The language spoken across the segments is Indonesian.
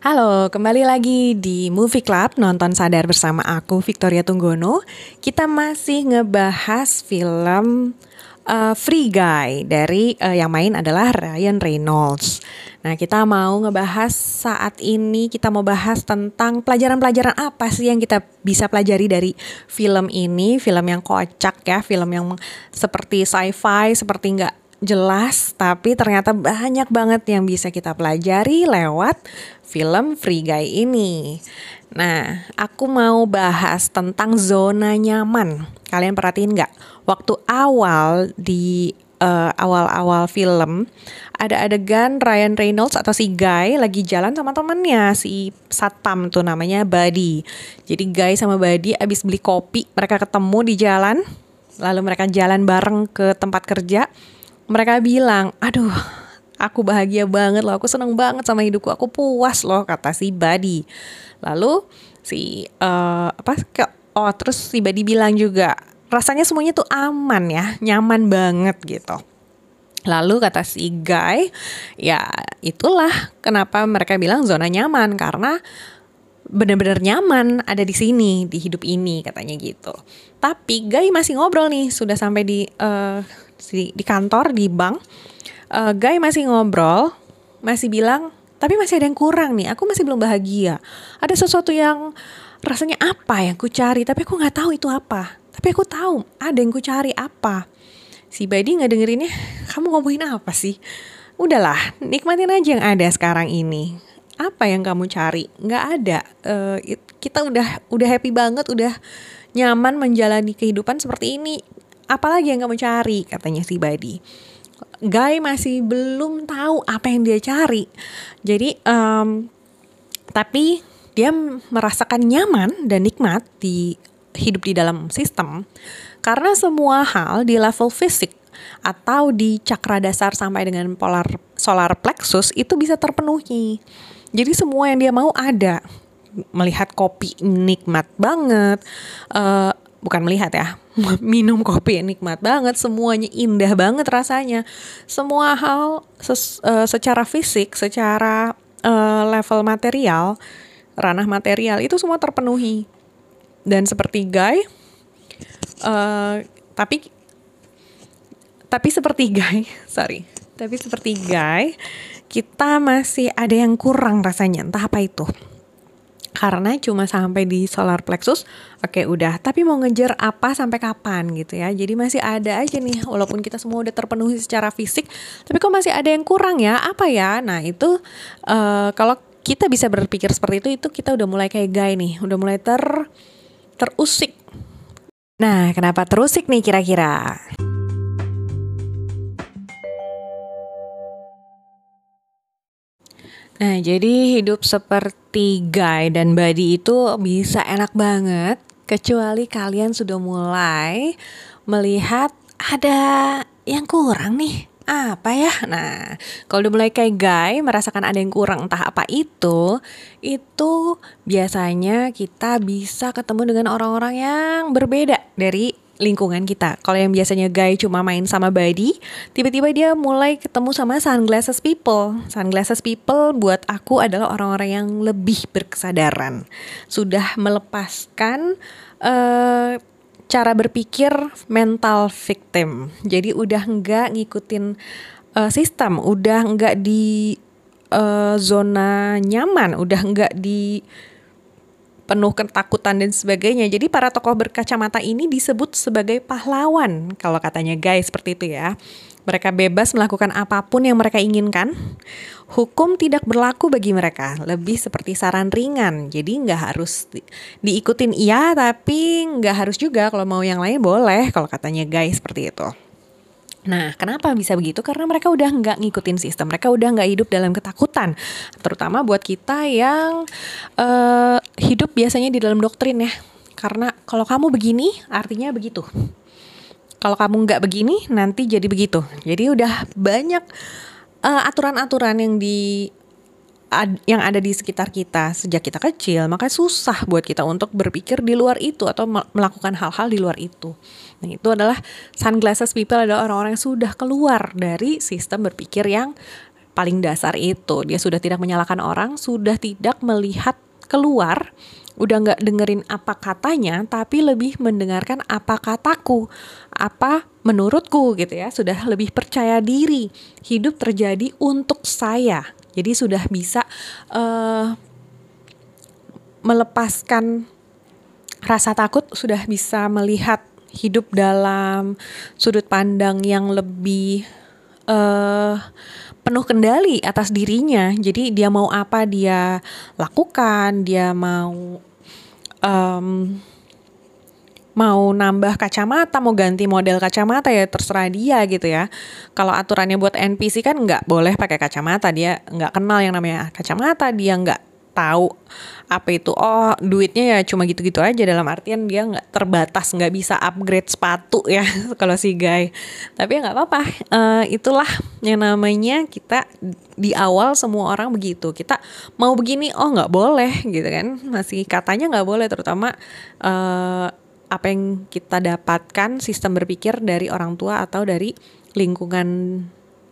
Halo, kembali lagi di Movie Club nonton sadar bersama aku Victoria Tunggono. Kita masih ngebahas film uh, Free Guy dari uh, yang main adalah Ryan Reynolds. Nah, kita mau ngebahas saat ini kita mau bahas tentang pelajaran-pelajaran apa sih yang kita bisa pelajari dari film ini, film yang kocak ya, film yang seperti sci-fi, seperti nggak jelas, tapi ternyata banyak banget yang bisa kita pelajari lewat film Free Guy ini. Nah, aku mau bahas tentang zona nyaman. Kalian perhatiin nggak? Waktu awal di uh, awal-awal film ada adegan Ryan Reynolds atau si Guy lagi jalan sama temennya si satpam tuh namanya Buddy. Jadi Guy sama Buddy abis beli kopi mereka ketemu di jalan lalu mereka jalan bareng ke tempat kerja mereka bilang, aduh aku bahagia banget loh, aku seneng banget sama hidupku, aku puas loh kata si Badi. Lalu si uh, apa oh terus si Badi bilang juga rasanya semuanya tuh aman ya, nyaman banget gitu. Lalu kata si Guy, ya itulah kenapa mereka bilang zona nyaman karena benar-benar nyaman ada di sini di hidup ini katanya gitu. Tapi Guy masih ngobrol nih sudah sampai di uh, di, di kantor di bank uh, guy masih ngobrol masih bilang tapi masih ada yang kurang nih aku masih belum bahagia. Ada sesuatu yang rasanya apa yang ku cari tapi aku nggak tahu itu apa. Tapi aku tahu ada yang ku cari apa. Si Badi nggak dengerinnya kamu ngomongin apa sih? Udahlah nikmatin aja yang ada sekarang ini. Apa yang kamu cari? Nggak ada. Uh, kita udah udah happy banget udah nyaman menjalani kehidupan seperti ini apalagi yang kamu cari katanya si Badi Guy masih belum tahu apa yang dia cari jadi um, tapi dia merasakan nyaman dan nikmat di hidup di dalam sistem karena semua hal di level fisik atau di cakra dasar sampai dengan polar solar plexus itu bisa terpenuhi. Jadi semua yang dia mau ada. Melihat kopi nikmat banget, uh, bukan melihat ya minum kopi nikmat banget semuanya indah banget rasanya. Semua hal ses, uh, secara fisik secara uh, level material ranah material itu semua terpenuhi. Dan seperti Guy uh, tapi tapi seperti Guy sorry tapi seperti Guy kita masih ada yang kurang rasanya entah apa itu karena cuma sampai di solar plexus oke udah. Tapi mau ngejar apa sampai kapan gitu ya? Jadi masih ada aja nih walaupun kita semua udah terpenuhi secara fisik tapi kok masih ada yang kurang ya? Apa ya? Nah itu uh, kalau kita bisa berpikir seperti itu itu kita udah mulai kayak guy nih udah mulai ter terusik. Nah kenapa terusik nih kira-kira Nah, jadi hidup seperti Guy dan Buddy itu bisa enak banget kecuali kalian sudah mulai melihat ada yang kurang nih. Apa ya? Nah, kalau udah mulai kayak Guy merasakan ada yang kurang entah apa itu, itu biasanya kita bisa ketemu dengan orang-orang yang berbeda dari lingkungan kita. Kalau yang biasanya guy cuma main sama body, tiba-tiba dia mulai ketemu sama sunglasses people. Sunglasses people buat aku adalah orang-orang yang lebih berkesadaran. Sudah melepaskan uh, cara berpikir mental victim. Jadi udah nggak ngikutin uh, sistem, udah nggak di uh, zona nyaman, udah nggak di penuh ketakutan dan sebagainya. Jadi para tokoh berkacamata ini disebut sebagai pahlawan kalau katanya guys seperti itu ya. Mereka bebas melakukan apa pun yang mereka inginkan. Hukum tidak berlaku bagi mereka, lebih seperti saran ringan. Jadi nggak harus di, diikutin iya, tapi nggak harus juga. Kalau mau yang lain boleh, kalau katanya guys seperti itu. Nah, kenapa bisa begitu? Karena mereka udah nggak ngikutin sistem, mereka udah nggak hidup dalam ketakutan. Terutama buat kita yang uh, hidup biasanya di dalam doktrin ya. Karena kalau kamu begini, artinya begitu. Kalau kamu nggak begini, nanti jadi begitu. Jadi udah banyak uh, aturan-aturan yang di ad, yang ada di sekitar kita sejak kita kecil, maka susah buat kita untuk berpikir di luar itu atau melakukan hal-hal di luar itu. Nah, itu adalah sunglasses people adalah orang-orang yang sudah keluar dari sistem berpikir yang paling dasar itu. Dia sudah tidak menyalahkan orang, sudah tidak melihat keluar, udah nggak dengerin apa katanya, tapi lebih mendengarkan apa kataku, apa menurutku gitu ya. Sudah lebih percaya diri. Hidup terjadi untuk saya. Jadi sudah bisa uh, melepaskan rasa takut, sudah bisa melihat hidup dalam sudut pandang yang lebih uh, penuh kendali atas dirinya. Jadi dia mau apa dia lakukan, dia mau um, mau nambah kacamata, mau ganti model kacamata ya terserah dia gitu ya. Kalau aturannya buat NPC kan nggak boleh pakai kacamata, dia nggak kenal yang namanya kacamata, dia nggak tahu apa itu. Oh duitnya ya cuma gitu-gitu aja dalam artian dia nggak terbatas nggak bisa upgrade sepatu ya kalau si guy. Tapi ya nggak apa-apa uh, itulah yang namanya kita di awal semua orang begitu. Kita mau begini oh nggak boleh gitu kan. Masih katanya nggak boleh terutama uh, apa yang kita dapatkan sistem berpikir dari orang tua atau dari lingkungan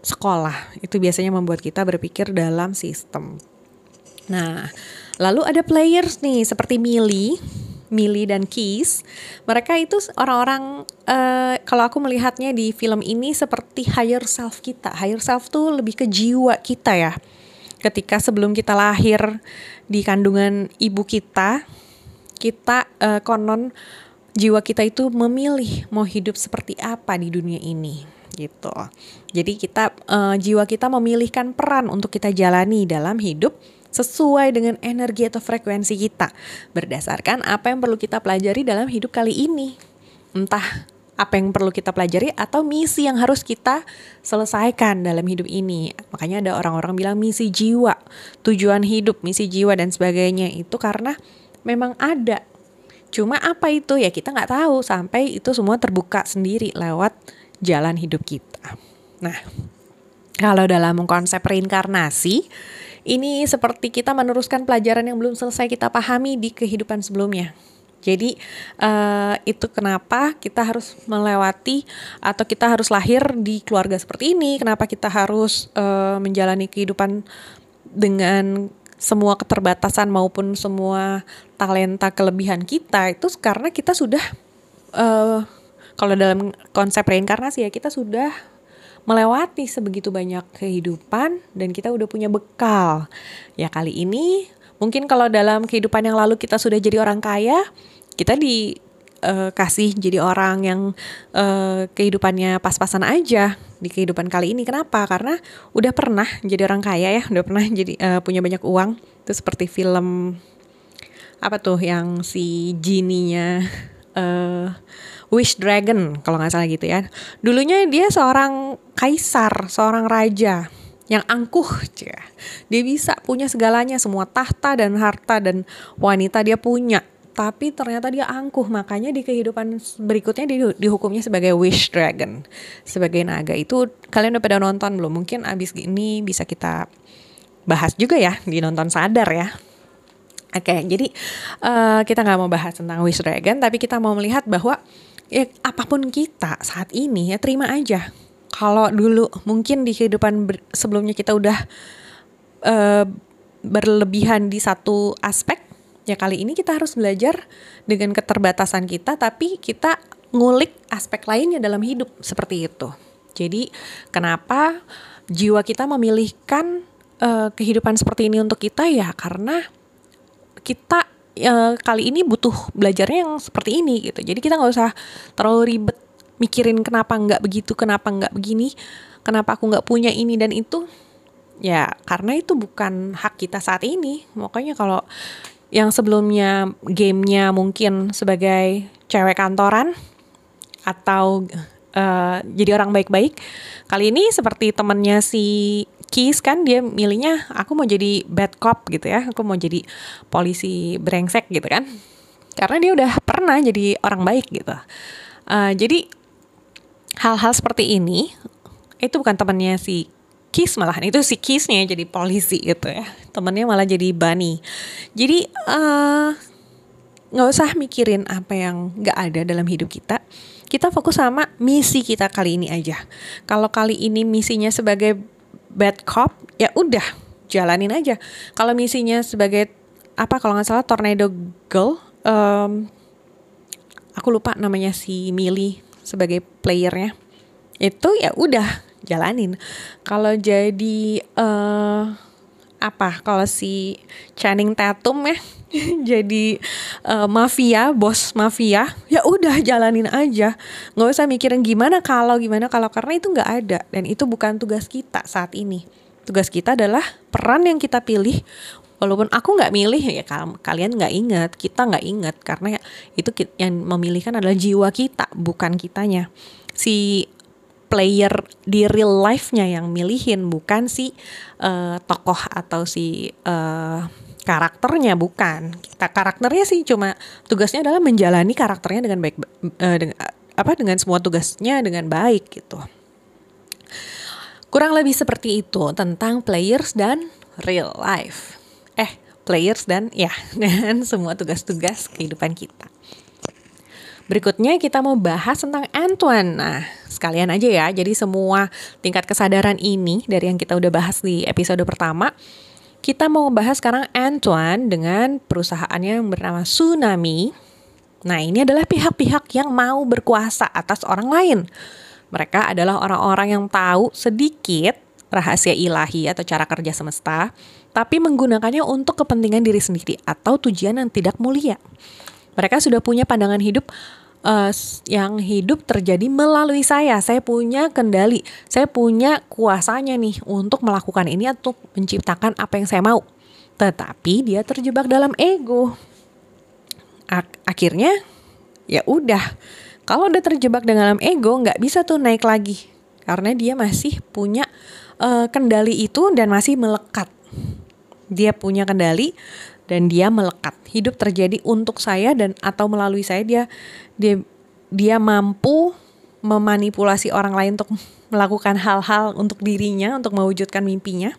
sekolah itu biasanya membuat kita berpikir dalam sistem Nah, lalu ada players nih seperti Millie, Millie dan Keys. Mereka itu orang-orang uh, kalau aku melihatnya di film ini seperti higher self kita. Higher self tuh lebih ke jiwa kita ya. Ketika sebelum kita lahir di kandungan ibu kita, kita uh, konon jiwa kita itu memilih mau hidup seperti apa di dunia ini gitu. Jadi kita uh, jiwa kita memilihkan peran untuk kita jalani dalam hidup sesuai dengan energi atau frekuensi kita berdasarkan apa yang perlu kita pelajari dalam hidup kali ini. Entah apa yang perlu kita pelajari atau misi yang harus kita selesaikan dalam hidup ini. Makanya ada orang-orang bilang misi jiwa, tujuan hidup, misi jiwa dan sebagainya itu karena memang ada. Cuma apa itu ya kita nggak tahu sampai itu semua terbuka sendiri lewat jalan hidup kita. Nah, kalau dalam konsep reinkarnasi, ini seperti kita meneruskan pelajaran yang belum selesai kita pahami di kehidupan sebelumnya. Jadi uh, itu kenapa kita harus melewati atau kita harus lahir di keluarga seperti ini. Kenapa kita harus uh, menjalani kehidupan dengan semua keterbatasan maupun semua talenta kelebihan kita itu karena kita sudah uh, kalau dalam konsep reinkarnasi ya kita sudah melewati sebegitu banyak kehidupan dan kita udah punya bekal. Ya kali ini mungkin kalau dalam kehidupan yang lalu kita sudah jadi orang kaya, kita di uh, kasih jadi orang yang uh, kehidupannya pas-pasan aja di kehidupan kali ini. Kenapa? Karena udah pernah jadi orang kaya ya, udah pernah jadi uh, punya banyak uang. Itu seperti film apa tuh yang si Genie-nya uh, Wish Dragon kalau nggak salah gitu ya. Dulunya dia seorang kaisar, seorang raja yang angkuh. Dia bisa punya segalanya, semua tahta dan harta dan wanita dia punya. Tapi ternyata dia angkuh, makanya di kehidupan berikutnya dia dihukumnya sebagai wish dragon, sebagai naga. Itu kalian udah pada nonton belum? Mungkin abis ini bisa kita bahas juga ya di nonton sadar ya. Oke, okay, jadi uh, kita nggak mau bahas tentang wish dragon, tapi kita mau melihat bahwa ya apa pun kita saat ini ya terima aja. Kalau dulu mungkin di kehidupan sebelumnya kita udah uh, berlebihan di satu aspek, ya kali ini kita harus belajar dengan keterbatasan kita, tapi kita ngulik aspek lainnya dalam hidup seperti itu. Jadi kenapa jiwa kita memilihkan uh, kehidupan seperti ini untuk kita ya karena kita uh, kali ini butuh belajarnya yang seperti ini gitu. Jadi kita nggak usah terlalu ribet mikirin kenapa nggak begitu, kenapa nggak begini, kenapa aku nggak punya ini dan itu. Ya karena itu bukan hak kita saat ini. Makanya kalau yang sebelumnya gamenya mungkin sebagai cewek kantoran atau uh, jadi orang baik-baik, kali ini seperti temennya si Keys kan dia milihnya aku mau jadi bad cop gitu ya. Aku mau jadi polisi brengsek gitu kan. Karena dia udah pernah jadi orang baik gitu. Uh, jadi hal-hal seperti ini itu bukan temannya si Keys malahan. Itu si Keysnya jadi polisi gitu ya. Temennya malah jadi Bunny. Jadi uh, nggak usah mikirin apa yang nggak ada dalam hidup kita. Kita fokus sama misi kita kali ini aja. Kalau kali ini misinya sebagai bad cop ya udah jalanin aja. Kalau misinya sebagai apa kalau nggak salah tornado girl um, aku lupa namanya si Millie sebagai playernya. Itu ya udah jalanin. Kalau jadi uh, apa? Kalau si Channing Tatum ya jadi uh, mafia bos mafia ya udah jalanin aja. Nggak usah mikirin gimana kalau gimana kalau karena itu nggak ada. Dan itu bukan tugas kita saat ini. Tugas kita adalah peran yang kita pilih. Walaupun aku nggak milih ya kalian nggak ingat kita nggak ingat. Karena itu yang memilihkan adalah jiwa kita bukan kitanya. Si player di real life-nya yang milihin bukan si uh, tokoh atau si uh, karakternya bukan. Kita karakternya sih cuma tugasnya adalah menjalani karakternya dengan baik uh, dengan apa dengan semua tugasnya dengan baik gitu. Kurang lebih seperti itu tentang players dan real life. Eh players dan ya dengan semua tugas-tugas kehidupan kita Berikutnya kita mau bahas tentang Antoine. Nah, sekalian aja ya. Jadi semua tingkat kesadaran ini dari yang kita udah bahas di episode pertama, kita mau bahas sekarang Antoine dengan perusahaannya yang bernama Tsunami. Nah, ini adalah pihak-pihak yang mau berkuasa atas orang lain. Mereka adalah orang-orang yang tahu sedikit rahasia ilahi atau cara kerja semesta, tapi menggunakannya untuk kepentingan diri sendiri atau tujuan yang tidak mulia. Mereka sudah punya pandangan hidup uh, yang hidup terjadi melalui saya. Saya punya kendali, saya punya kuasanya nih untuk melakukan ini atau menciptakan apa yang saya mau. Tetapi dia terjebak dalam ego. Ak akhirnya ya udah. Kalau udah terjebak dalam ego nggak bisa tuh naik lagi karena dia masih punya uh, kendali itu dan masih melekat. Dia punya kendali dan dia melekat. Hidup terjadi untuk saya dan atau melalui saya dia dia dia mampu memanipulasi orang lain untuk melakukan hal-hal untuk dirinya untuk mewujudkan mimpinya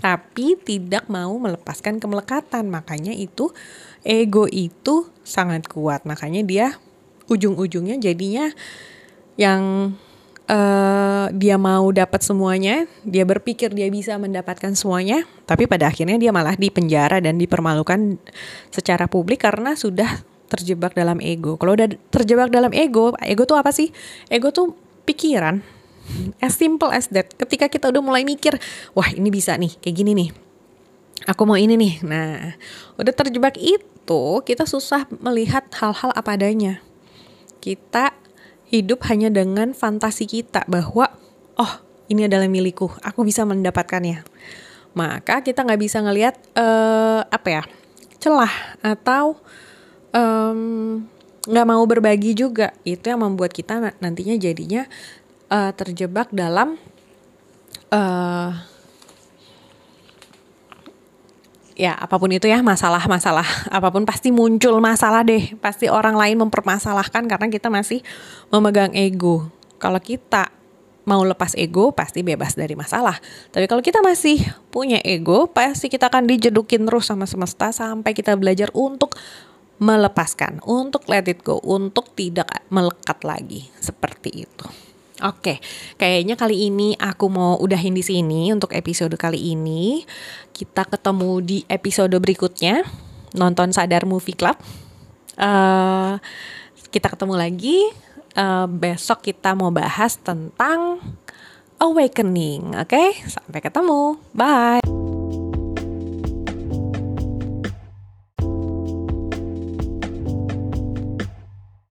tapi tidak mau melepaskan kemelekatan. Makanya itu ego itu sangat kuat. Makanya dia ujung-ujungnya jadinya yang uh, dia mau dapat semuanya, dia berpikir dia bisa mendapatkan semuanya, tapi pada akhirnya dia malah dipenjara dan dipermalukan secara publik karena sudah terjebak dalam ego. Kalau udah terjebak dalam ego, ego tuh apa sih? Ego tuh pikiran. As simple as that. Ketika kita udah mulai mikir, wah ini bisa nih, kayak gini nih. Aku mau ini nih. Nah, udah terjebak itu, kita susah melihat hal-hal apa adanya. Kita hidup hanya dengan fantasi kita bahwa oh ini adalah milikku, aku bisa mendapatkannya. Maka kita nggak bisa ngelihat uh, apa ya celah atau nggak um, mau berbagi juga. Itu yang membuat kita nantinya jadinya uh, terjebak dalam uh, ya apa pun itu ya masalah-masalah apa pun pasti muncul masalah deh. Pasti orang lain mempermasalahkan karena kita masih memegang ego. Kalau kita mau lepas ego pasti bebas dari masalah. Tapi kalau kita masih punya ego pasti kita akan dijedukin terus sama semesta sampai kita belajar untuk melepaskan untuk let it go untuk tidak melekat lagi. Seperti itu Oke, kayaknya kali ini aku mau udahin di sini untuk episode kali ini. Kita ketemu di episode berikutnya, nonton Sadar Movie Club. Uh, kita ketemu lagi. Uh, besok kita mau bahas tentang awakening. Oke, sampai ketemu. Bye.